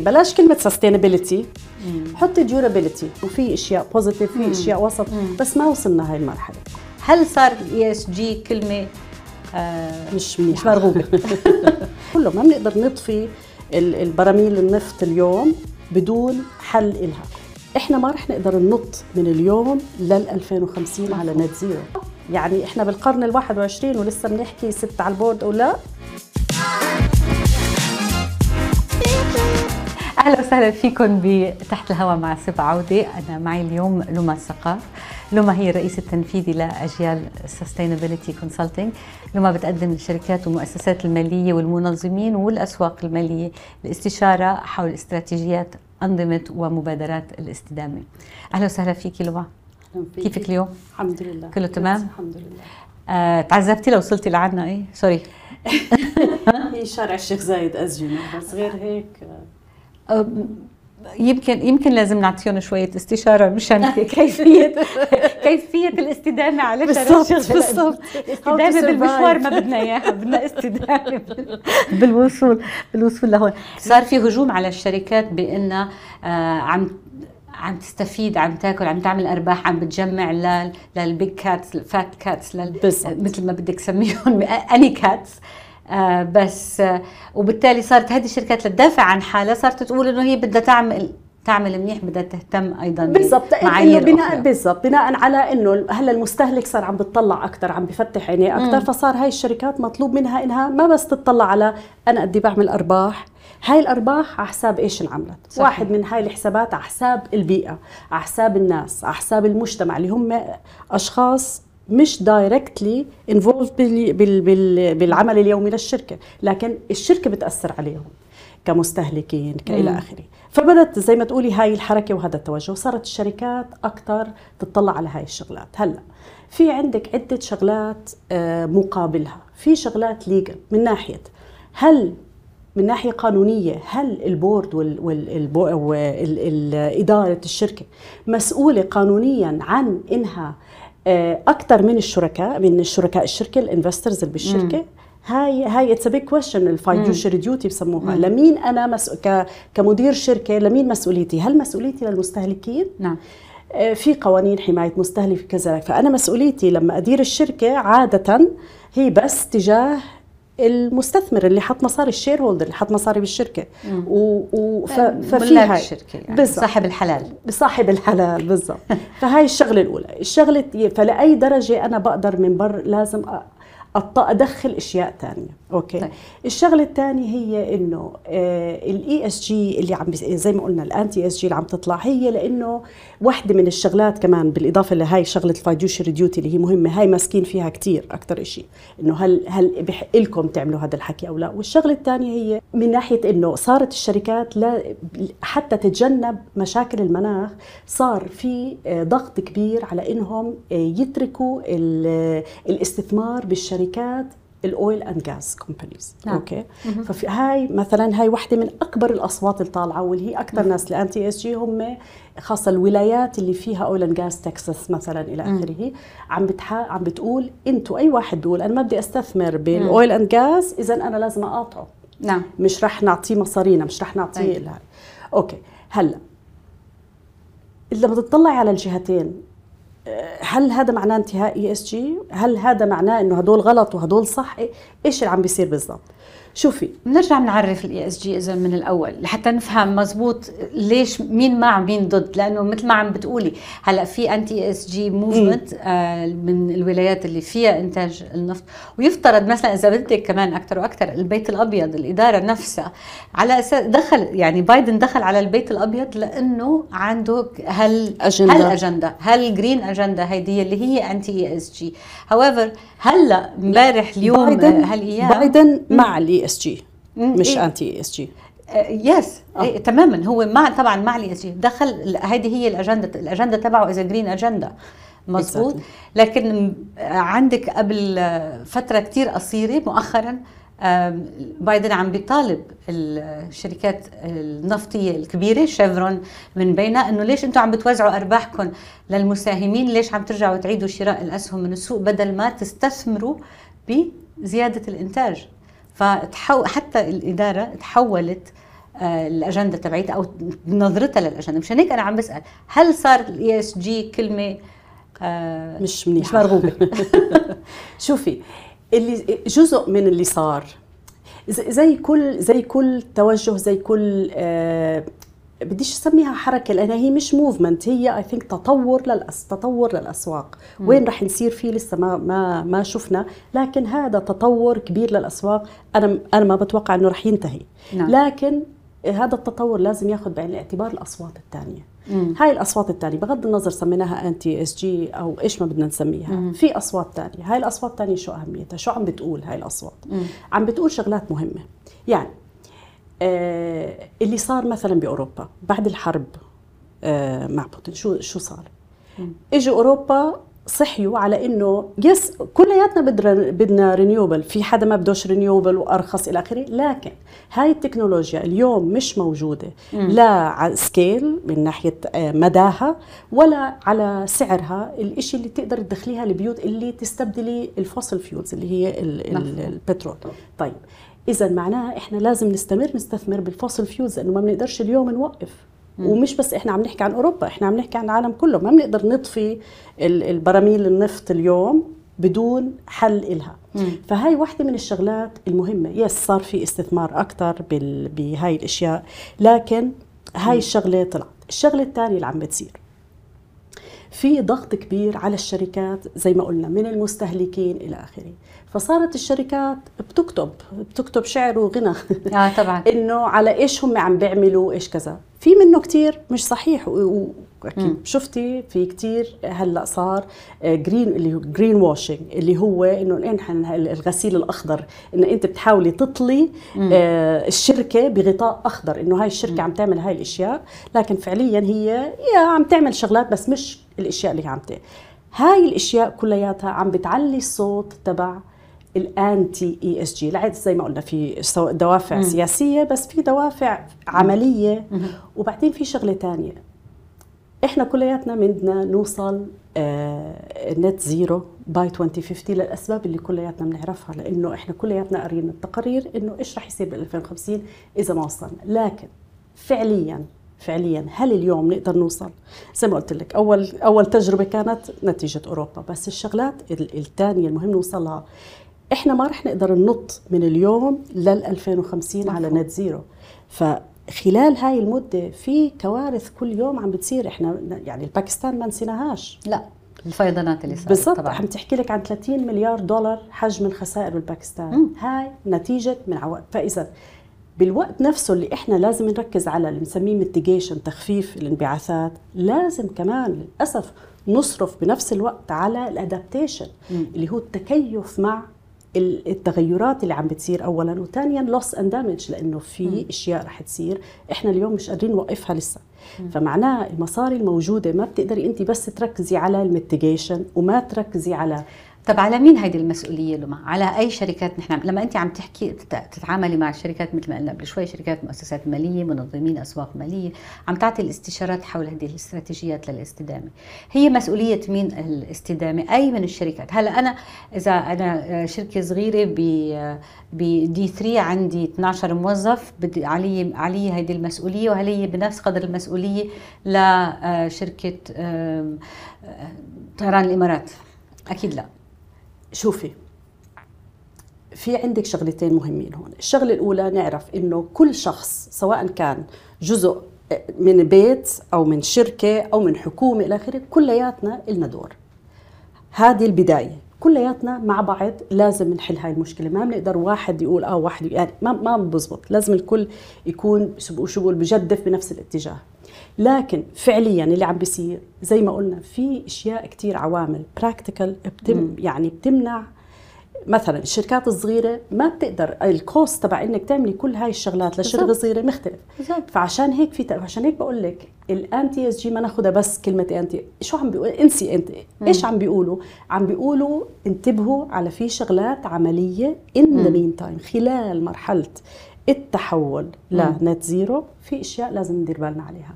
بلاش كلمة sustainability حطي durability وفي إشياء positive في إشياء وسط بس ما وصلنا هاي المرحلة. هل صار ESG كلمة آه مش منيحه مش مرغوبه كله ما بنقدر نطفي ال- البراميل النفط اليوم بدون حل إلها. إحنا ما رح نقدر ننط من اليوم لل 2050 على net zero يعني إحنا بالقرن ال 21 ولسه بنحكي ست على ال board أو لا؟ أهلا وسهلا فيكم بتحت الهواء مع سبع عودة. أنا معي اليوم لما الثقاف لما هي الرئيس التنفيذي لأجيال sustainability consulting لما بتقدم للشركات والمؤسسات المالية والمنظمين والأسواق المالية الاستشاره حول استراتيجيات أنظمة ومبادرات الاستدامة. أهلا وسهلا فيكي لما كيفك اليوم؟ الحمد لله. كله تمام؟ الحمد لله. آه، تعذبتي لو وصلتي لعنا إيه؟ sorry هي شارع الشيخ زايد ازجنه بس غير هيك آه، يمكن يمكن لازم نعطيهم شوية استشارة مشان كيفيه كيفية الاستدامة على بالضبط،. بالضبط. استدامه How to بالمشوار. ما بدنا إياها بدنا استدامة بال- بالوصول بالوصول لهون صار في هجوم على الشركات بانها آه، عم عم تستفيد عم تاكل عم تعمل أرباح عم بتجمع لل لل big cats ال fat cats لل. مثل ما بدك تسميهم أني كاتس آه بس آه وبالتالي صارت هذه الشركات لتدافع عن حالها صارت تقول إنه هي بدها تعمل تعمل منيح بدها تهتم أيضا بالضبط بناء. بالضبط بناء على إنه هلا المستهلك صار عم بتطلع أكثر عم بفتح عينيه أكثر فصار هاي الشركات مطلوب منها إنها ما بس تطلع على أنا قد إيه بعمل أرباح هاي الأرباح على حساب إيش انعملت صحيح. واحد من هاي الحسابات على حساب البيئة على حساب الناس على حساب المجتمع اللي هم أشخاص مش directly بال بالعمل اليومي للشركة لكن الشركة بتأثر عليهم كمستهلكين كإلى آخره. فبدت زي ما تقولي هاي الحركة وهذا التوجه صارت الشركات أكثر تطلع على هاي الشغلات. هلأ في عندك عدة شغلات آه، مقابلها. في شغلات legal من ناحية هل من ناحية قانونية هل ال board وال وال البو- وال- ال- إدارة الشركة مسؤولة قانونيا عن إنها أكثر من الشركاء من الشركاء الشركة ال investors اللي بالشركة. هاي هاي it's big question ال fiduciary duty بسموها. لمين أنا مسؤول ك كمدير شركة لمين مسؤوليتي؟ هل مسؤوليتي للمستهلكين؟ نعم. آه، في قوانين حماية مستهلك كذا. فأنا مسؤوليتي لما أدير الشركة عادة هي بس تجاه المستثمر اللي حط مصاري ال shareholder اللي حط مصاري بالشركة. و... و... ف... ففي ملاك هاي الشركة يعني. صاحب الحلال. بصاحب الحلال بالضبط. فهاي الشغلة الأولى. الشغلة فلأي درجة أنا بقدر من بر لازم أدخل أشياء ثانية أوكي؟ طيب. الشغلة الثانية هي إنه ال ESG اللي عم زي ما قلنا ال anti ESG اللي عم تطلع هي لإنه واحدة من الشغلات كمان بالإضافة لهي شغلة ال fiduciary duty اللي هي مهمة هاي ماسكين فيها كثير أكثر شيء إنه هل هل بحق لكم تعملوا هذا الحكي أو لا. والشغلة الثانية هي من ناحية إنه صارت الشركات لا حتى تتجنب مشاكل المناخ صار في آه، ضغط كبير على إنهم آه، يتركوا ال- الاستثمار بالشركات. ال oil and gas companies. نعم. أوكي؟ ففي هاي مثلا هاي وحدة من أكبر الأصوات اللي طالعه واللي هي أكثر ناس ال anti ESG هم خاصة الولايات اللي فيها oil and gas تكساس مثلا إلى آخره عم بتح... عم بتقول أنتوا أي واحد بيقول أنا ما بدي أستثمر بال oil and gas إذا أنا لازم أقاطعه. نعم. مش رح نعطيه مصارينا مش رح نعطيه. لها okay. هلأ لما تطلعي على الجهتين هل هذا معناه انتهاء ESG؟ هل هذا معناه إنه هدول غلط وهدول صح؟ إيه- إيش اللي عم بيصير بالضبط؟ شوفي بنرجع بنعرف الاي اس جي إذا من الأول لحتى نفهم مزبوط ليش مين مع مين ضد لأنه مثل ما عم بتقولي هلأ في anti ESG movement من الولايات اللي فيها إنتاج النفط ويفترض مثلا إذا بدك كمان أكثر وأكثر البيت الأبيض الإدارة نفسها على أساس دخل يعني بايدن دخل على البيت الأبيض لأنه عنده هال أجندة. هالاجنده هال green agenda هيدي اللي هي anti ESG however هلأ امبارح اليوم بايدن هالايام بايدن مع ال ESG مش. anti ESG yes إيه تماما. هو مع طبعا مع ال ESG دخل هذه هي الاجنده الأجندة تبعه اذا green agenda مزبوط Exactly. لكن عندك قبل فترة كتير قصيرة مؤخرا بايدن عم بيطالب الشركات النفطية الكبيرة شيفرون من بينها إنه ليش أنتم عم بتوزعوا أرباحكم للمساهمين؟ ليش عم ترجعوا تعيدوا شراء الأسهم من السوق بدل ما تستثمروا بزيادة الإنتاج؟ فتحو حتى الإدارة تحولت آه، الاجنده تبعيتها أو نظرتها للأجندة. مشان هيك أنا عم بسأل هل صار ال ESG كلمة آه مش منيحة؟ مش مرغوبة؟ شوفي اللي جزء من اللي صار زي كل زي كل توجه زي كل آه بديش أسميها حركة لأنها هي مش movement هي I think تطور للأس تطور للأسواق مم. وين رح نصير فيه لسه ما ما ما شفنا لكن هذا تطور كبير للأسواق أنا أنا ما بتوقع إنه رح ينتهي نعم. لكن هذا التطور لازم ياخذ بعين الاعتبار الأصوات الثانية مم. هاي الأصوات الثانية بغض النظر سميناها anti ESG أو إيش ما بدنا نسميها مم. في أصوات ثانية هاي الأصوات الثانية شو أهميتها شو عم بتقول هاي الأصوات مم. عم بتقول شغلات مهمة يعني اللي صار مثلا بأوروبا بعد الحرب آه مع بوتين. شو شو صار؟ إجوا أوروبا صحيوا على إنه yes كلياتنا بدنا بدنا renewable في حدا ما بدوش renewable وأرخص إلى آخره. لكن هاي التكنولوجيا اليوم مش موجودة مم. لا على scale من ناحية آه، مداها ولا على سعرها. الشيء اللي تقدر تدخليها البيوت اللي تستبدلي ال fossil fuels اللي هي البترول. طيب اذا معناها إحنا لازم نستمر نستثمر بال fossil fuels لأنه ما بنقدرش اليوم نوقف. مم. ومش بس إحنا عم نحكي عن أوروبا إحنا عم نحكي عن العالم كله. ما بنقدر نطفي البراميل النفط اليوم بدون حل إلها. مم. فهاي واحدة من الشغلات المهمة. yes صار في استثمار أكثر بهاي الأشياء لكن هاي الشغلة طلعت. الشغلة الثانية اللي عم بتصير. في ضغط كبير على الشركات زي ما قلنا من المستهلكين إلى آخره. فصارت الشركات بتكتب بتكتب شعر وغنى. آه طبعا. إنه على إيش هم عم بيعملوا إيش كذا. في منه كتير مش صحيح وأكيد شفتي في كتير هلأ صار green آه، اللي هو green washing اللي هو إنه الغسيل الأخضر انه أنت بتحاولي تطلي آه الشركة بغطاء أخضر إنه هاي الشركة مم. عم تعمل هاي الأشياء. لكن فعليا هي يا عم تعمل شغلات بس مش الأشياء اللي عم تعمل هاي الأشياء كلياتها عم بتعلي الصوت تبع ال anti ESG. زي ما قلنا في دوافع مم. سياسية بس في دوافع عملية. مم. وبعدين في شغلة ثانية إحنا كلياتنا بدنا نوصل آه net zero by 2050 للأسباب اللي كلياتنا بنعرفها لأنه إحنا كلياتنا قاريين التقارير إنه إيش رح يصير بال 2050 إذا ما وصلنا. لكن فعليا فعليا هل اليوم نقدر نوصل؟ زي ما قلت لك أول أول تجربة كانت نتيجة أوروبا. بس الشغلات الثانية المهم نوصلها إحنا ما رح نقدر ننط من اليوم لل 2050 على net zero. فخلال هاي المدة في كوارث كل يوم عم بتصير. إحنا يعني الباكستان ما نسيناهاش. لا الفيضانات اللي صارت بالضبط. عم تحكي لك عن 30 مليار دولار حجم الخسائر بالباكستان. م. هاي نتيجة من عوائق فإذا بالوقت نفسه اللي إحنا لازم نركز على اللي بنسميه mitigation تخفيف الانبعاثات لازم كمان للأسف نصرف بنفس الوقت على ال adaptation اللي هو التكيف مع التغيرات اللي عم بتصير اولا وثانيا loss and damage لأنه في م. أشياء رح تصير إحنا اليوم مش قادرين نوقفها لسه م. فمعناه المصاري الموجودة ما بتقدري انت بس تركزي على الميتيجيشن وما تركزي على طب على مين هيدي المسؤولية لما؟ على أي شركات نحن لما انت عم تحكي تتعاملي مع الشركات مثل ما قلنا قبل شوي شركات مؤسسات مالية منظمين أسواق مالية عم تعطي الاستشارات حول هذه الاستراتيجيات للاستدامة. هي مسؤولية مين الاستدامة؟ أي من الشركات. هلا أنا إذا أنا شركة صغيرة ب بدي 3 عندي 12 موظف بدي علي علي هيدي المسؤولية وهل هي بنفس قدر المسؤولية لشركه طيران الإمارات؟ أكيد لا. شوفي في عندك شغلتين مهمين هون. الشغلة الأولى نعرف إنه كل شخص سواء كان جزء من بيت أو من شركة أو من حكومة إلى آخره كلياتنا إلنا دور. هذه البداية. كلياتنا مع بعض لازم نحل هاي المشكلة. ما بنقدر واحد يقول آه واحد يعني ما ما بزبط. لازم الكل يكون شو بقول بجدف بنفس الاتجاه. لكن فعليا اللي عم بيصير زي ما قلنا في أشياء كثير عوامل practical بتم يعني بتمنع. مثلا الشركات الصغيرة ما بتقدر ال cost تبع إنك تعملي كل هاي الشغلات لشركة صغيرة مختلف. بالزبط. فعشان هيك في عشان هيك بقول لك ال anti ESG ما ناخذها بس كلمة anti شو عم بيقول؟ انسي anti. إيش عم بيقولوا؟ عم بيقولوا انتبهوا على في شغلات عملية in the meantime خلال مرحلة التحول ل net zero في أشياء لازم ندير بالنا عليها.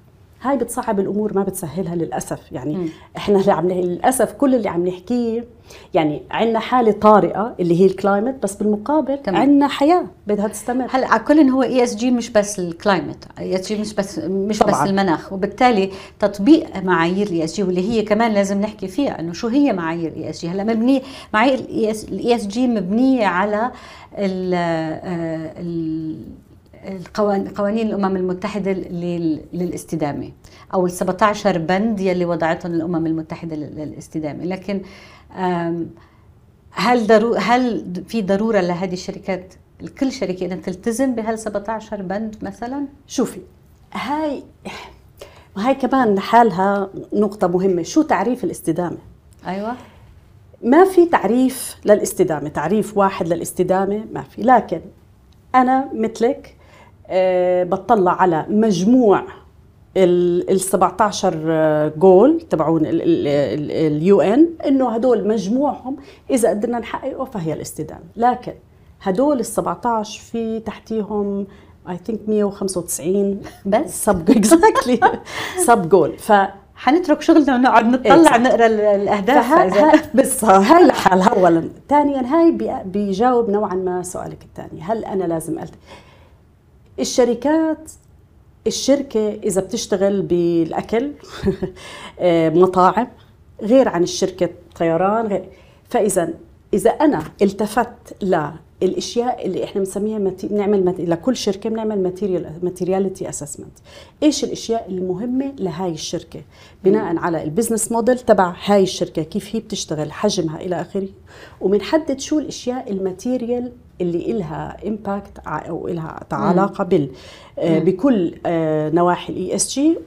هاي بتصعب الأمور ما بتسهلها للأسف. يعني م. إحنا اللي عم للأسف كل اللي عم نحكيه يعني عندنا حالة طارئة اللي هي ال climate بس بالمقابل عندنا حياة بدها تستمر. هلا على كل هو ESG مش بس ال climate ESG مش بس مش طبعاً. بس المناخ. وبالتالي تطبيق معايير ال ESG واللي هي كمان لازم نحكي فيها إنه شو هي معايير ال ESG هلا مبنيه معايير ال ESG مبنية على ال قوانين الأمم المتحدة للاستدامة أو ال 17 بند يلي وضعتهم الأمم المتحدة للاستدامة. لكن هل ضرو هل في ضرورة لهذه الشركات كل شركة إنها تلتزم بهال 17 بند مثلا؟ شوفي هاي هاي كمان لحالها نقطة مهمة، شو تعريف الاستدامة؟ أيوة. ما في تعريف للاستدامة، تعريف واحد للاستدامة ما في، لكن أنا مثلك أه بطلع على مجموع ال 17 جول تبعون اليو ان إنه هدول مجموعهم إذا قدرنا نحققه فهي الاستدامه، لكن هدول ال 17 في تحتيهم I think 195 sub. sub exactly sub goal ف حنترك شغلنا ونقعد نطلع نقرأ الأهداف. بس. هاي لحالها اولا. ثانيا هاي بيجاوب نوعا ما سؤالك الثاني. هل أنا لازم ألت... الشركات الشركة إذا بتشتغل بالأكل آه، مطاعم غير عن الشركة طيران غير فإذا إذا أنا التفت للأشياء اللي إحنا بنسميها mate... نعمل mat... لكل شركة بنعمل material materiality assessment. إيش الأشياء المهمة لهاي الشركة؟ بناء على ال business model تبع هاي الشركة كيف هي بتشتغل حجمها إلى آخره وبنحدد شو الأشياء ال material اللي إلها impact أو إلها علاقة بال آه، بكل آه، نواحي ال ESG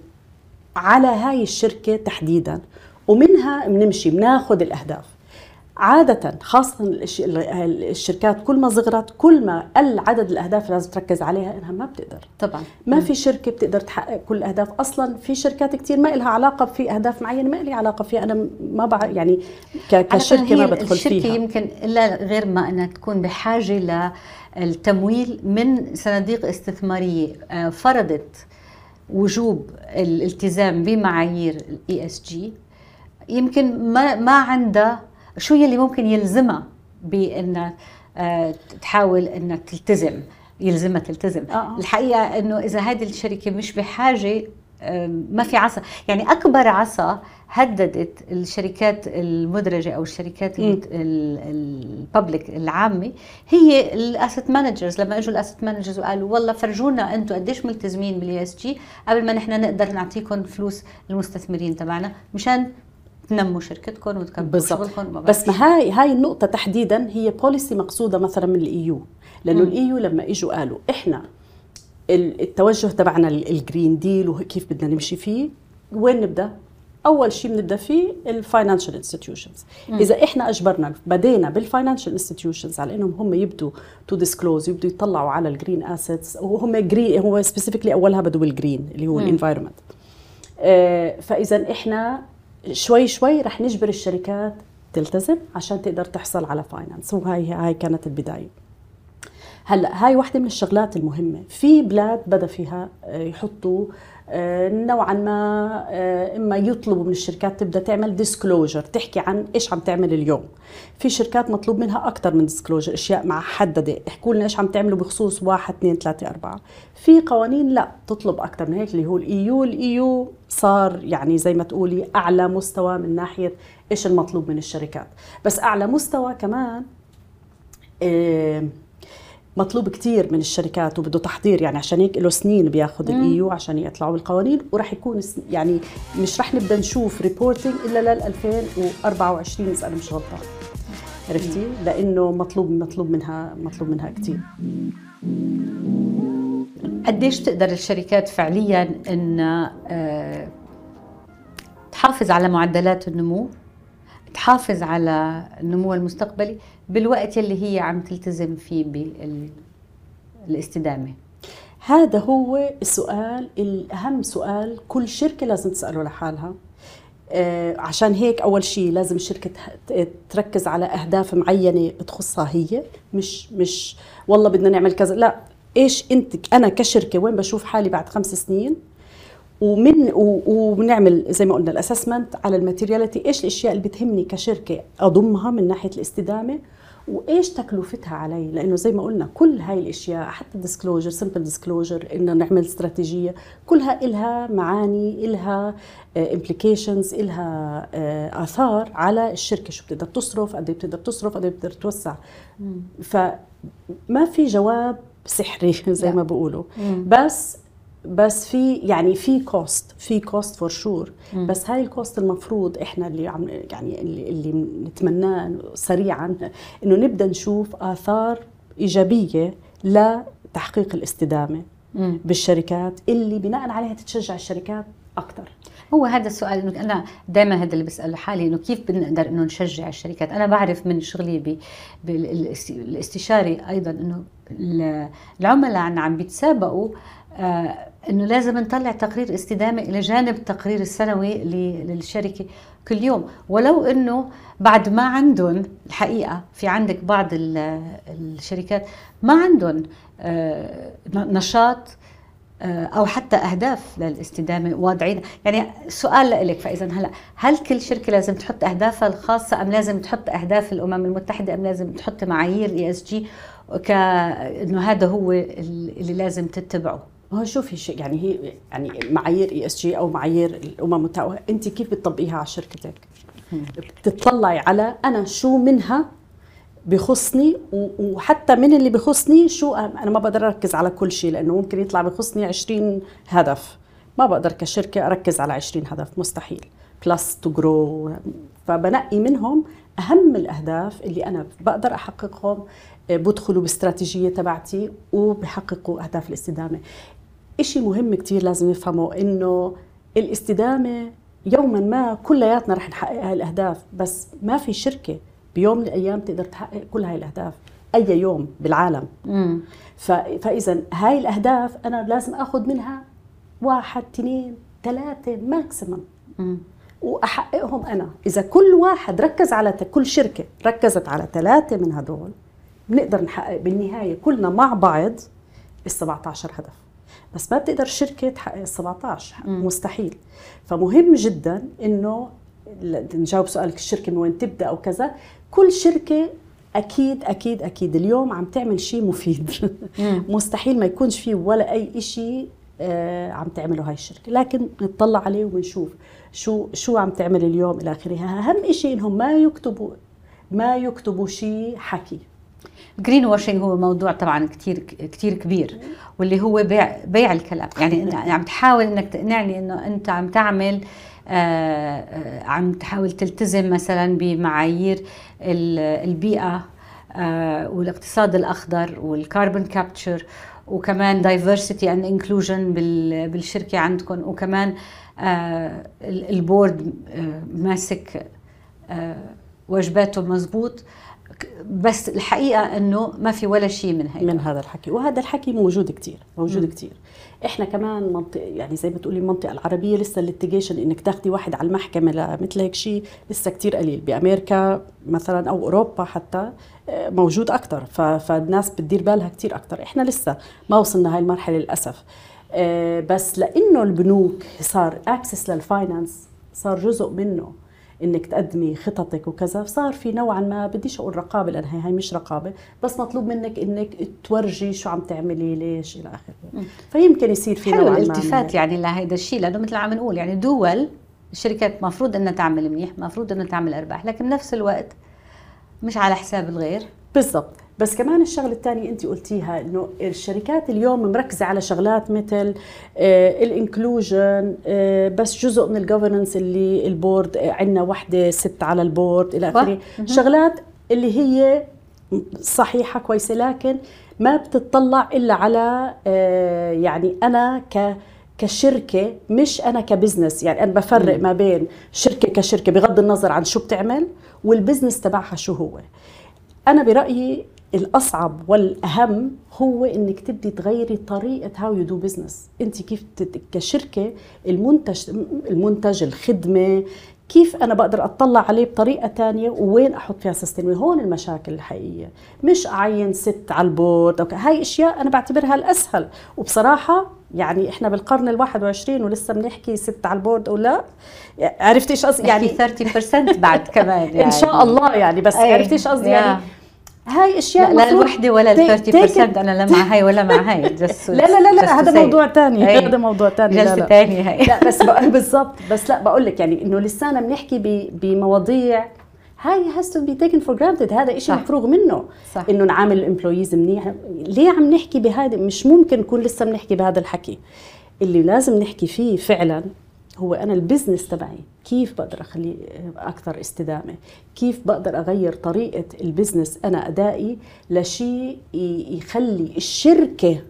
على هاي الشركة تحديدا. ومنها بنمشي بناخذ الأهداف. عادة خاصة الشركات كل ما صغرت كل ما قل عدد الأهداف اللي لازم تركز عليها إنها ما بتقدر. طبعا. ما في شركة بتقدر تحقق كل الأهداف أصلا في شركات كتير ما لها علاقة في أهداف معينة ما لي علاقة فيها. أنا ما بعرف يعني كشركة ما بدخل الشركة فيها. الشركة يمكن إلا غير ما أنها تكون بحاجة للتمويل من صناديق استثمارية آه، فرضت وجوب الالتزام بمعايير ال ESG يمكن ما ما عندها شو يلي ممكن يلزمها بإن آه، تحاول إنها تلتزم يلزمها تلتزم. آه،, آه. الحقيقة إنه إذا هذه الشركة مش بحاجة ما في عصا. يعني أكبر عصا هددت الشركات المدرجة أو الشركات ال public العامة هي ال asset managers لما إجوا ال asset managers وقالوا والله فرجونا أنتم قديش ملتزمين بال ESG قبل ما نحن نقدر نعطيكم فلوس المستثمرين تبعنا مشان تنموا شركتكم وتكبروا شغلكم بس ما هاي هاي النقطة تحديدا هي policy مقصودة مثلا من ال EU لأنه ال EU لما إجوا قالوا إحنا التوجه تبعنا ال Green Deal وكيف بدنا نمشي فيه وين نبدأ؟ أول شيء بنبدأ فيه ال financial institutions إذا إحنا أجبرنا بدينا بال financial institutions على إنهم هم يبدوا to disclose يبدوا يطلعوا على ال green assets وهم green هو specifically أولها بدوا بال green اللي هو ال environment آه فإذا إحنا شوي شوي رح نجبر الشركات تلتزم عشان تقدر تحصل على finance وهاي هاي كانت البداية. هلأ هاي واحدة من الشغلات المهمة. في بلاد بدا فيها آه، يحطوا آه، نوعا ما آه، إما يطلبوا من الشركات تبدأ تعمل disclosure تحكي عن إيش عم تعمل اليوم. في شركات مطلوب منها أكثر من disclosure أشياء محدده احكوا لنا إيش عم تعملوا بخصوص واحد اثنين ثلاثة أربعة. في قوانين لا تطلب أكثر من هيك اللي هو ال EU ال EU صار يعني زي ما تقولي أعلى مستوى من ناحية إيش المطلوب من الشركات. بس أعلى مستوى كمان إيه مطلوب كثير من الشركات وبده تحضير يعني عشان هيك له سنين بياخذ ال EU عشان يطلعوا بالقوانين وراح يكون يعني مش راح نبدأ نشوف reporting إلا لل 2024 إذا أنا مش غلطان. عرفتي؟ لأنه مطلوب مطلوب منها مطلوب منها كثير قديش تقدر الشركات فعليا إن آه، تحافظ على معدلات النمو؟ تحافظ على النمو المستقبلي بالوقت اللي هي عم تلتزم فيه بالاستدامه هذا هو السؤال الأهم سؤال كل شركة لازم تسأله لحالها. آه عشان هيك أول شيء لازم الشركة تركز على أهداف معينة بتخصها هي. مش مش والله بدنا نعمل كذا. لا إيش أنت أنا كشركة وين بشوف حالي بعد خمس سنين؟ ومن وبنعمل زي ما قلنا ال assessment على ال materiality إيش الأشياء اللي بتهمني كشركة أضمها من ناحية الاستدامة وإيش تكلفتها علي؟ لأنه زي ما قلنا كل هاي الأشياء حتى ال disclosure simple disclosure إنه نعمل استراتيجية كلها إلها معاني إلها implications إلها آه، آثار على الشركة شو بتقدر تصرف قد إيه بتقدر تصرف قد إيه بتقدر توسع. فما في جواب سحري زي. ما بيقولوا. بس بس في يعني في cost في cost for sure بس هاي ال cost المفروض إحنا اللي عم يعني اللي, اللي نتمناه سريعا إنه نبدأ نشوف آثار إيجابية لتحقيق الاستدامة مم. بالشركات اللي بناء عليها تتشجع الشركات أكثر هو هذا السؤال إنه أنا دائما هذا اللي بسأله حالي إنه كيف بنقدر إنه نشجع الشركات؟ أنا بعرف من شغلي بالاستشاري أيضا إنه ال- العملاء عم بيتسابقوا آه، إنه لازم نطلع تقرير استدامة إلى جانب التقرير السنوي للشركة كل يوم. ولو إنه بعد ما عندهم الحقيقة في عندك بعض ال- الشركات ما عندهم آه، نشاط آه، أو حتى أهداف للاستدامة واضعين. يعني سؤال لك فاذا هلأ هل كل شركة لازم تحط أهدافها الخاصة أم لازم تحط أهداف الأمم المتحدة أم لازم تحط معايير ESG كانه هذا هو اللي لازم تتبعه. هو شوفي شيء يعني هي يعني معايير ESG أو معايير الأمم المتحده أنت كيف بتطبقيها على شركتك؟ بتطلعي على أنا شو منها بخصني وحتى من اللي بخصني شو. أنا ما بقدر أركز على كل شيء لأنه ممكن يطلع بخصني 20 هدف ما بقدر كشركة أركز على 20 هدف مستحيل plus to grow فبنقي منهم أهم الأهداف اللي أنا بقدر أحققهم آه، بدخلوا باستراتيجيه تبعتي وبحققوا أهداف الاستدامة إشي مهم كتير لازم نفهمه إنه الاستدامة يوما ما كلياتنا رح نحقق هاي الأهداف بس ما في شركة بيوم من الأيام تقدر تحقق كل هاي الأهداف أي يوم بالعالم. ف- فإذا هاي الأهداف أنا لازم أخذ منها واحد اثنين ثلاثة ماكسيمم وأحققهم أنا. إذا كل واحد ركز على كل شركة ركزت على ثلاثة من هدول بنقدر نحقق بالنهاية كلنا مع بعض ال 17 هدف. بس ما بتقدر شركة تحقق ال 17 مستحيل. فمهم جدا إنه نجاوب سؤالك الشركة من وين تبدأ أو كذا. كل شركة أكيد أكيد أكيد اليوم عم تعمل شيء مفيد. مستحيل ما يكونش فيه ولا أي شيء آه، عم تعمله هاي الشركة. لكن نطلع عليه ونشوف شو شو عم تعمل اليوم إلى آخره. أهم شيء إنهم ما يكتبوا ما يكتبوا شيء حكي. greenwashing هو موضوع طبعا كثير كثير كبير واللي هو بيع بيع الكلام. يعني أنت عم تحاول إنك تقنعني إنه أنت عم تعمل آه، آه، عم تحاول تلتزم مثلا بمعايير ال- البيئة آه، والاقتصاد الأخضر وال carbon capture وكمان diversity and inclusion بالشركة عندكم وكمان آه، ال- ال board آه، ماسك آه، واجباته مزبوط. بس الحقيقة إنه ما في ولا شيء من هيك من هذا الحكي. وهذا الحكي موجود كتير موجود كتير. إحنا كمان منطقه يعني زي ما تقولي المنطقة العربية لسه ال litigation إنك تاخدي واحد على المحكمة لمثل هيك شيء لسه كتير قليل. بأمريكا مثلا أو أوروبا حتى آه، موجود أكثر فالناس بتدير بالها كتير أكثر إحنا لسه ما وصلنا هاي المرحلة للأسف. آه، بس لإنه البنوك صار access لل finance صار جزء منه. إنك تقدمي خططك وكذا. صار في نوعا ما بديش أقول رقابة لأن هي هي مش رقابة بس مطلوب منك إنك تورجي شو عم تعملي ليش إلى آخره. فيمكن يصير في حلو نوعا الالتفات يعني لهيدا الشيء لأنه مثل عم نقول يعني دول الشركات مفروض إنها تعمل منيح مفروض إنها تعمل أرباح لكن بنفس الوقت مش على حساب الغير. بالضبط. بس كمان الشغلة الثانية انت قلتيها إنه الشركات اليوم مركزة على شغلات مثل ال inclusion بس جزء من ال governance اللي ال board آه، عندنا وحدة ست على ال board إلى آخره. شغلات اللي هي صحيحة كويسة لكن ما بتطلع إلا على آه، يعني أنا ك كشركة مش أنا ك business. يعني أنا بفرق ما بين شركة كشركة بغض النظر عن شو بتعمل وال business تبعها شو هو. أنا برأيي الأصعب والأهم هو إنك تبدي تغيري طريقة how you do business أنت كيف كشركة المنتج المنتج الخدمة كيف أنا بقدر أطلع عليه بطريقة تانية ووين أحط فيها sustain هون المشاكل الحقيقية. مش اعين ست على ال board. أو ك- هاي أشياء أنا بعتبرها الأسهل. وبصراحة يعني إحنا بالقرن ال21 ولسه بنحكي ست على ال board أو لا عرفتي إيش قصدي؟ يعني يعني 30% بعد كمان يعني إن شاء الله يعني بس. عرفتي إيش قصدي. يعني هاي أشياء لا, لا الوحدة ولا ال take 30% أنا لا مع هاي ولا مع هاي لا لا لا لا هذا. موضوع تاني أي. هذا موضوع تاني لا جلسة ثانية هاي لا بس بالضبط بس لا بقول لك يعني إنه لسانا بنحكي بمواضيع هاي has to be taken for granted هذا شيء. مفروغ منه صح. إنه نعامل ال employees منيح ليه عم نحكي بهذا مش ممكن نكون لسه بنحكي بهذا الحكي اللي لازم نحكي فيه فعلا هو أنا ال business تبعي كيف بقدر اخليه أكثر استدامة؟ كيف بقدر أغير طريقة ال business أنا أدائي لشيء يخلي الشركة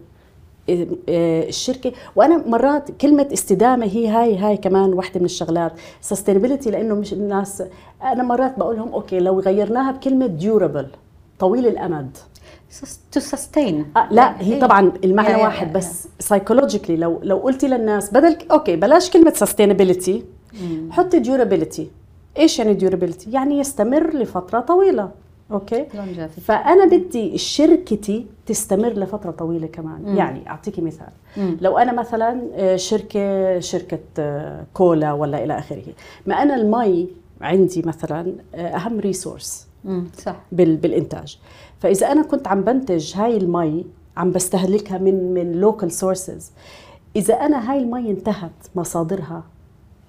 الشركة وأنا مرات كلمة استدامة هي هاي هاي كمان واحدة من الشغلات. sustainability لأنه مش الناس أنا مرات بقول لهم okay لو غيرناها بكلمة durable طويل الأمد. to sustain آه لا هي طبعا المعنى واحد. بس psychologically لو لو قلتي للناس بدل okay بلاش كلمة sustainability حطي durability إيش يعني durability يعني يستمر لفترة طويلة okay. فأنا بدي شركتي تستمر لفترة طويلة كمان. مم. يعني أعطيكي مثال. مم. لو أنا مثلا آه، شركة شركة آه، كولا ولا إلى آخره. ما أنا المي عندي مثلا آه، أهم resource صح. بال- بالإنتاج. فإذا أنا كنت عم بنتج هاي المي عم بستهلكها من من local sources إذا أنا هاي المي انتهت مصادرها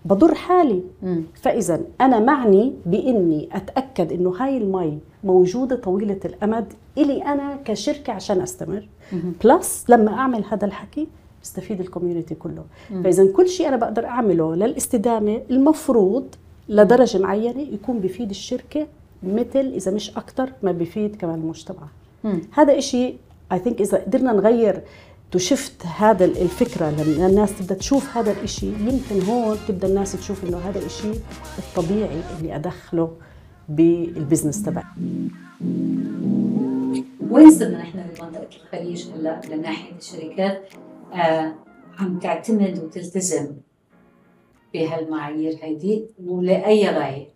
بضر حالي. مم. فإذا أنا معني بإني أتأكد إنه هاي المي موجودة طويلة الأمد إلي أنا كشركة عشان أستمر. plus لما أعمل هذا الحكي بستفيد ال community كله. فإذا كل شيء أنا بقدر أعمله للاستدامة المفروض لدرجة معينة يكون بفيد الشركة مثل إذا مش أكثر ما بفيد كمان المجتمع مم. هذا إشي I think إذا قدرنا نغير تشفت هذا الفكرة لما الناس تبدأ تشوف هذا الإشي يمكن هون تبدأ الناس تشوف إنه هذا الإشي الطبيعي اللي أدخله بالبزنس تبعي وين صرنا نحن بمنطقة الخليج هلا من ناحية الشركات آه عم تعتمد وتلتزم بهالمعايير هيدي ولأي غاية؟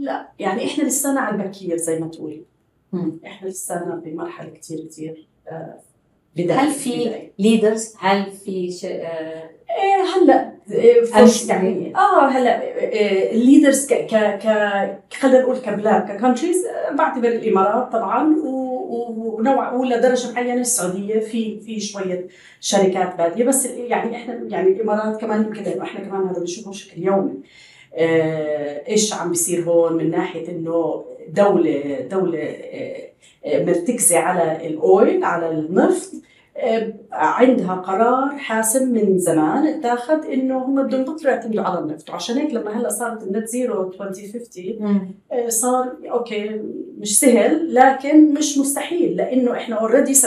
لا يعني إحنا لسانا على البكير زي ما تقولي. إحنا لسانا بمرحلة كثير كثير هل في leaders؟ هل في ش... آه إيه هلأ إيه، يعني؟ آه هلأ ال leaders ك ك ك خلينا نقول كبلاد ك countries بعتبر الإمارات طبعا ونوعا ما لدرجة معينة السعودية في في شوية شركات بادية بس يعني إحنا يعني الإمارات كمان يمكن لأنه إحنا كمان هذا بنشوفه بشكل يومي آه، إيش عم بيصير هون من ناحية إنه دولة دولة آه، آه، مرتكزة على ال oil على النفط. آه، عندها قرار حاسم من زمان اتاخذ إنه هم بدهم يبطلوا يعتمدوا على النفط. وعشان هيك لما هلأ صارت ال net zero 2050 آه، صار okay مش سهل لكن مش مستحيل لإنه إحنا already 70%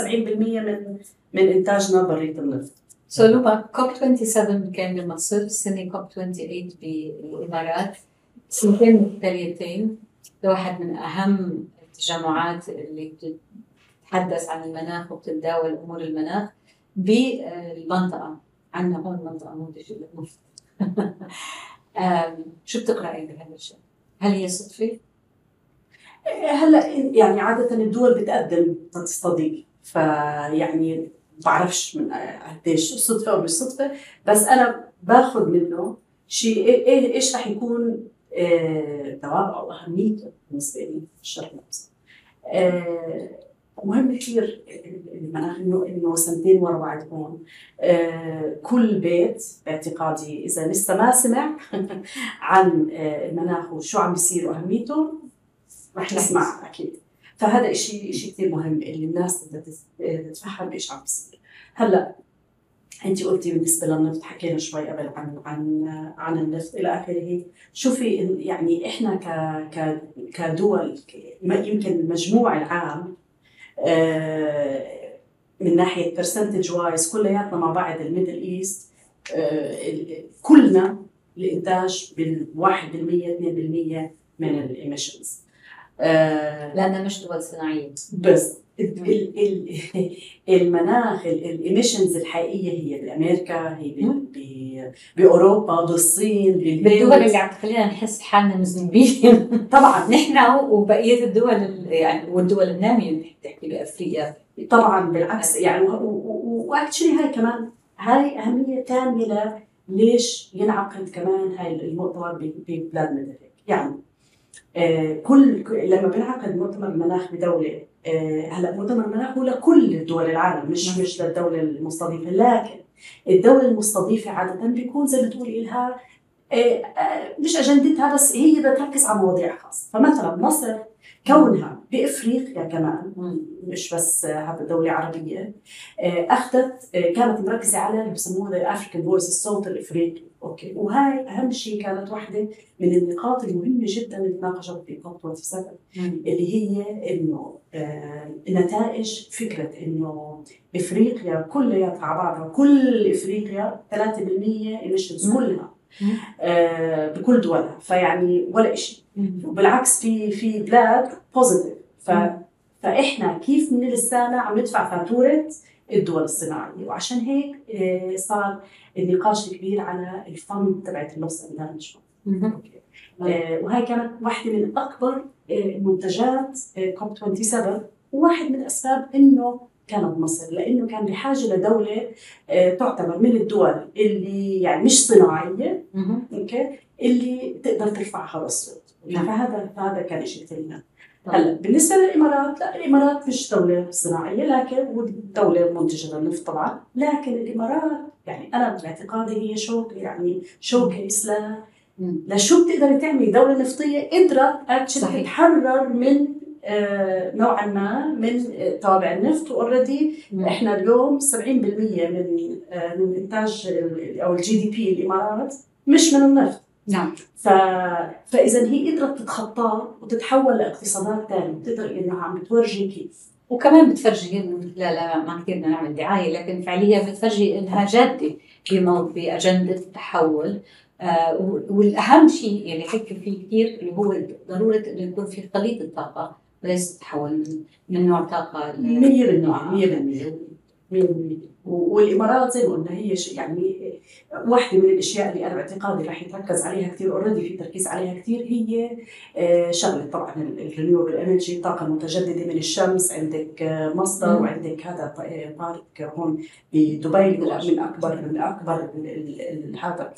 من من إنتاجنا برا النفط. so لما COP 27 كان بمصر السنة COP 28 بالإمارات سنتين متتاليتين لواحد من أهم التجمعات اللي بتتحدث عن المناخ وبتتداول أمور المناخ بالمنطقة عندنا هون منطقة منتجة شو بتقرأي بهذا الشيء؟ هل هي صدفة؟ هلا يعني عادة الدول بتقدم تستضيف فيعني بعرفش من قديش صدفة أو مش صدفة بس أنا باخذ منه شيء. إيه- إيه- إيش رح يكون آه، ثواب أو اهميته بالنسبة لي في الشرق الاوسط. آه، مهم كثير إنه إنه سنتين ورا بعض هون. آه، كل بيت باعتقادي إذا لسه ما سمع عن آه، المناخ وشو عم بيصير وأهميته رح يسمع أكيد. فهذا شيء شيء كثير مهم اللي الناس بدها تتفهم إيش عم بيصير. هلأ أنت قلتي بالنسبة للنفط حكينا شوي قبل عن عن عن النفط إلى آخره. شوفي يعني إحنا ك ك كدول يمكن المجموع العام آه، من ناحية percentage wise كلياتنا مع بعض ال Middle East كلنا الإنتاج بال 1% 2% من ال emissions لأنها مش دول صناعية. بس ال- ال- المناخ ال emissions الحقيقية هي بأمريكا هي بأوروبا بالصين بالدول اللي عم تخلينا نحس حالنا مذنبين طبعا. نحن وبقية الدول ال- يعني والدول النامية بتحكي بأفريقيا. طبعا بالعكس. يعني و actually هاي كمان هاي أهمية تامة ليش ينعقد كمان هاي المؤتمر ببلادنا هيك يعني آه كل لما بنعقد مؤتمر مناخ بدولة. آه هلا مؤتمر مناخ هو لكل دول العالم مش مش للدولة المستضيفة. لكن الدولة المستضيفة عادة بيكون زي ما تقولي لها آه مش أجندتها بس هي بتركز على مواضيع خاصة. فمثلا مصر كونها بافريقيا كمان مش بس هذا دولة عربية. أخذت كانت مركزة على اللي بسموها ال African voice الصوت الإفريقي. okay. وهاي أهم شيء كانت واحدة من النقاط المهمة جدا اللي تناقشت في COP 27 اللي هي إنه نتائج فكرة إنه إفريقيا كلياتها على بعضها كل إفريقيا 3% emissions كلها آه بكل دولها فيعني ولا شيء وبالعكس في في بلاد positive ف فإحنا كيف من لسانا عم ندفع فاتورة الدول الصناعية؟ وعشان هيك آه صار النقاش الكبير على الفند تبعت اللوس أند دامج آه وهي كانت واحدة من أكبر آه منتجات كوب 27 وواحد من الاسباب إنه كان بمصر لإنه كان بحاجة لدولة تعتبر من الدول اللي يعني مش صناعية أوكي اللي تقدر ترفع هذا الصوت فهذا فهذا كان شيء كثير هلا بالنسبة للإمارات لا الإمارات مش دولة صناعية لكن ودوله منتجة للنفط طبعا. لكن الإمارات يعني أنا باعتقادي هي شوك يعني شوكه اسلام لشو بتقدري تعملي؟ دولة نفطية قدرت تتحرر من آه نوعا ما من آه توابع النفط. وأوريدي إحنا اليوم 70% من آه من إنتاج أو الجي دي بي الإمارات مش من النفط. نعم. ف... فإذا هي قدرت تتخطاه وتتحول لاقتصادات ثانية بتقدر إنها عم بتورجي كيف. وكمان بتفرجي لا لا ما كثير بدنا نعمل دعاية لكن فعليا بتفرجي إنها جادة باجنده التحول. آه والأهم شيء اللي حكي فيه كثير اللي هو ضرورة إنه يكون في خليط الطاقة وليس تحول من, من نوع طاقة 100% 100% والإمارات زي ما قلنا هي يعني واحدة من الأشياء اللي أنا باعتقادي رح يتركز عليها كثير already في تركيز عليها كثير هي شغلة طبعا ال renewable energy الطاقة المتجددة من الشمس. عندك مصدر وعندك هذا park هون بدبي من أكبر من أكبر هذا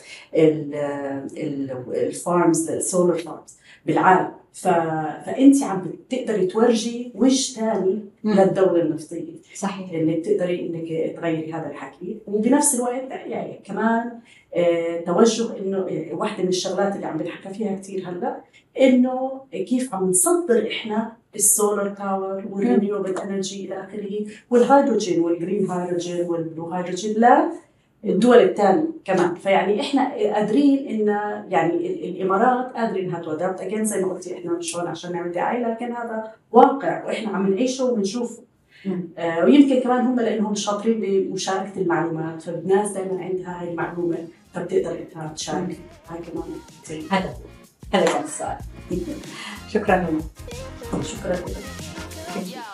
ال farms ال solar farms بالعالم. ف... فانت عم بتقدري تورجي وجه ثاني للدولة النفطية. صحيح. انك تقدري إنك تغيري هذا الحكي. وبنفس الوقت يعني كمان آه توجه إنه واحدة من الشغلات اللي عم بنحكى فيها كثير هلأ إنه كيف عم نصدر إحنا ال solar power وال renewable energy إلى آخره والهيدروجين وال green hydrogen وال blue hydrogen لا الدول الثانية كمان. فيعني إحنا قادرين إن يعني الإمارات قادرين إنها to that, again زي ما قلتي إحنا مش هون عشان نعمل دعاية لكن هذا واقع وإحنا عم نعيشه وبنشوفه آه ويمكن كمان هم لإنهم شاطرين بمشاركة المعلومات فالناس دائما عندها هاي المعلومة فبتقدر إنها تشارك. هاي كمان هذا هذا كان السؤال. شكرا. لك شكرا. لك